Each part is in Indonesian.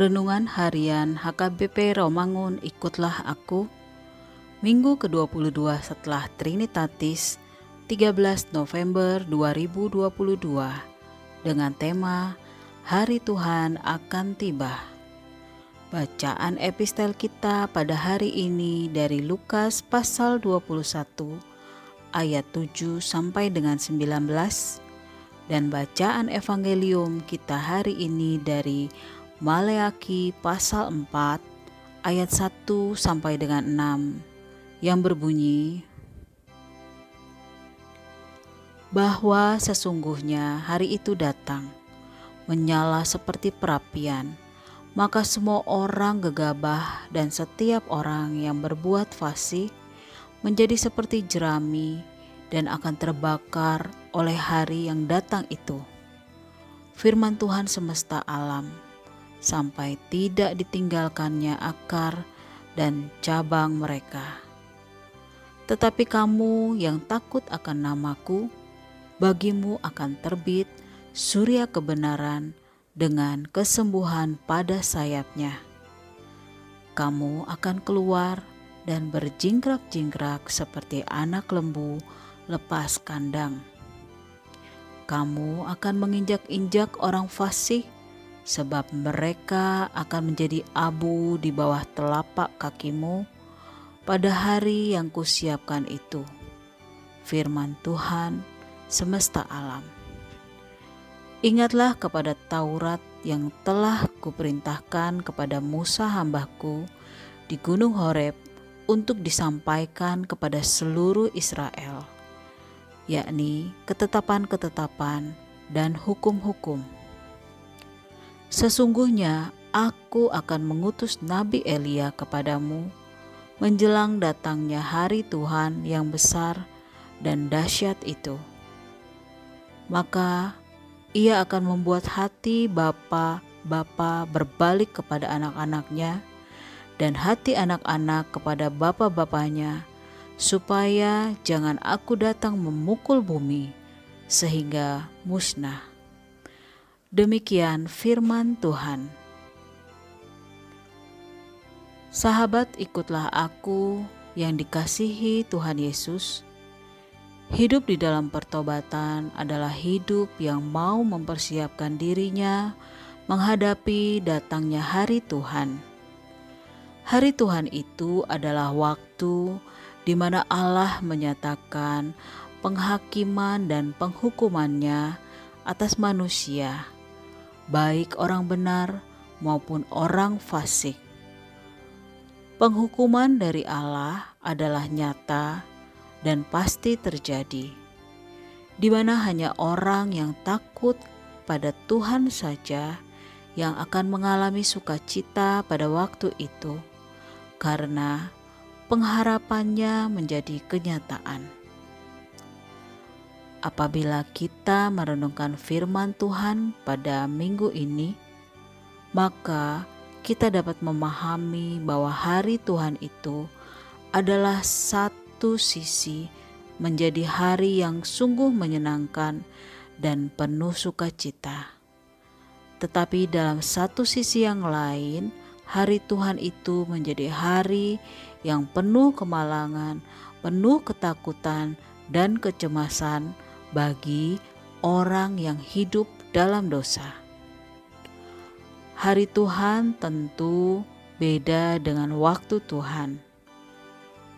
Renungan Harian HKBP Romangun Ikutlah Aku Minggu ke-22 setelah Trinitatis 13 November 2022 dengan tema Hari Tuhan akan tiba. Bacaan epistel kita pada hari ini dari Lukas pasal 21 ayat 7 sampai dengan 19 dan bacaan evangelium kita hari ini dari Maleaki pasal 4 ayat 1 sampai dengan 6 yang berbunyi bahwa sesungguhnya hari itu datang menyala seperti perapian maka semua orang gegabah dan setiap orang yang berbuat fasih menjadi seperti jerami dan akan terbakar oleh hari yang datang itu. Firman Tuhan semesta alam sampai tidak ditinggalkannya akar dan cabang mereka. Tetapi kamu yang takut akan namaku, bagimu akan terbit surya kebenaran dengan kesembuhan pada sayapnya. Kamu akan keluar dan berjingkrak-jingkrak seperti anak lembu lepas kandang. Kamu akan menginjak-injak orang fasih sebab mereka akan menjadi abu di bawah telapak kakimu pada hari yang kusiapkan itu. Firman Tuhan semesta alam. Ingatlah kepada Taurat yang telah kuperintahkan kepada Musa hambaku di Gunung Horeb untuk disampaikan kepada seluruh Israel, yakni ketetapan-ketetapan dan hukum-hukum Sesungguhnya aku akan mengutus Nabi Elia kepadamu menjelang datangnya hari Tuhan yang besar dan dahsyat itu. Maka ia akan membuat hati bapa-bapa berbalik kepada anak-anaknya dan hati anak-anak kepada bapa-bapanya supaya jangan aku datang memukul bumi sehingga musnah. Demikian firman Tuhan. Sahabat, ikutlah aku yang dikasihi Tuhan Yesus. Hidup di dalam pertobatan adalah hidup yang mau mempersiapkan dirinya menghadapi datangnya hari Tuhan. Hari Tuhan itu adalah waktu di mana Allah menyatakan penghakiman dan penghukumannya atas manusia baik orang benar maupun orang fasik. Penghukuman dari Allah adalah nyata dan pasti terjadi, di mana hanya orang yang takut pada Tuhan saja yang akan mengalami sukacita pada waktu itu, karena pengharapannya menjadi kenyataan apabila kita merenungkan firman Tuhan pada minggu ini, maka kita dapat memahami bahwa hari Tuhan itu adalah satu sisi menjadi hari yang sungguh menyenangkan dan penuh sukacita. Tetapi dalam satu sisi yang lain, hari Tuhan itu menjadi hari yang penuh kemalangan, penuh ketakutan, dan kecemasan bagi orang yang hidup dalam dosa. Hari Tuhan tentu beda dengan waktu Tuhan.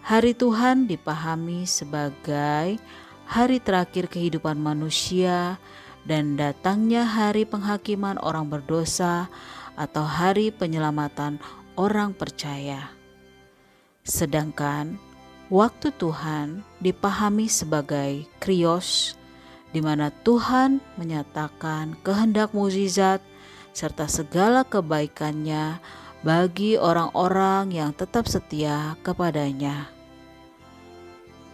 Hari Tuhan dipahami sebagai hari terakhir kehidupan manusia dan datangnya hari penghakiman orang berdosa atau hari penyelamatan orang percaya. Sedangkan waktu Tuhan dipahami sebagai krios di mana Tuhan menyatakan kehendak mukjizat serta segala kebaikannya bagi orang-orang yang tetap setia kepadanya.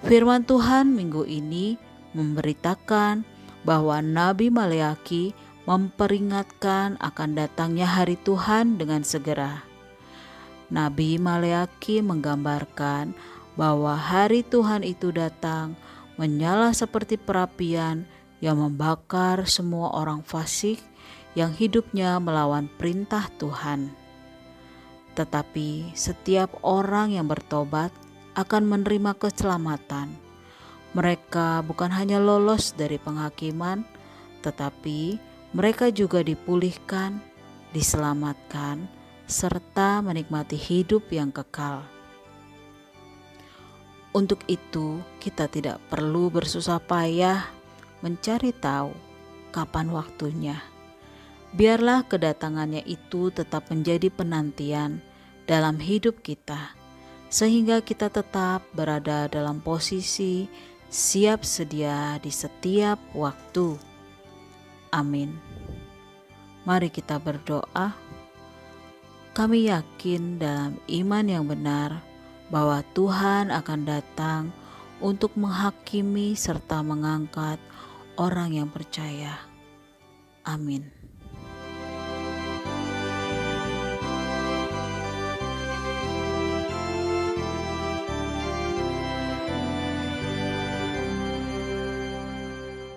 Firman Tuhan minggu ini memberitakan bahwa Nabi Maleaki memperingatkan akan datangnya hari Tuhan dengan segera. Nabi Maleaki menggambarkan bahwa hari Tuhan itu datang menyala seperti perapian yang membakar semua orang fasik yang hidupnya melawan perintah Tuhan. Tetapi setiap orang yang bertobat akan menerima keselamatan. Mereka bukan hanya lolos dari penghakiman, tetapi mereka juga dipulihkan, diselamatkan, serta menikmati hidup yang kekal. Untuk itu, kita tidak perlu bersusah payah mencari tahu kapan waktunya biarlah kedatangannya itu tetap menjadi penantian dalam hidup kita, sehingga kita tetap berada dalam posisi siap sedia di setiap waktu. Amin. Mari kita berdoa. Kami yakin dalam iman yang benar bahwa Tuhan akan datang untuk menghakimi serta mengangkat orang yang percaya. Amin.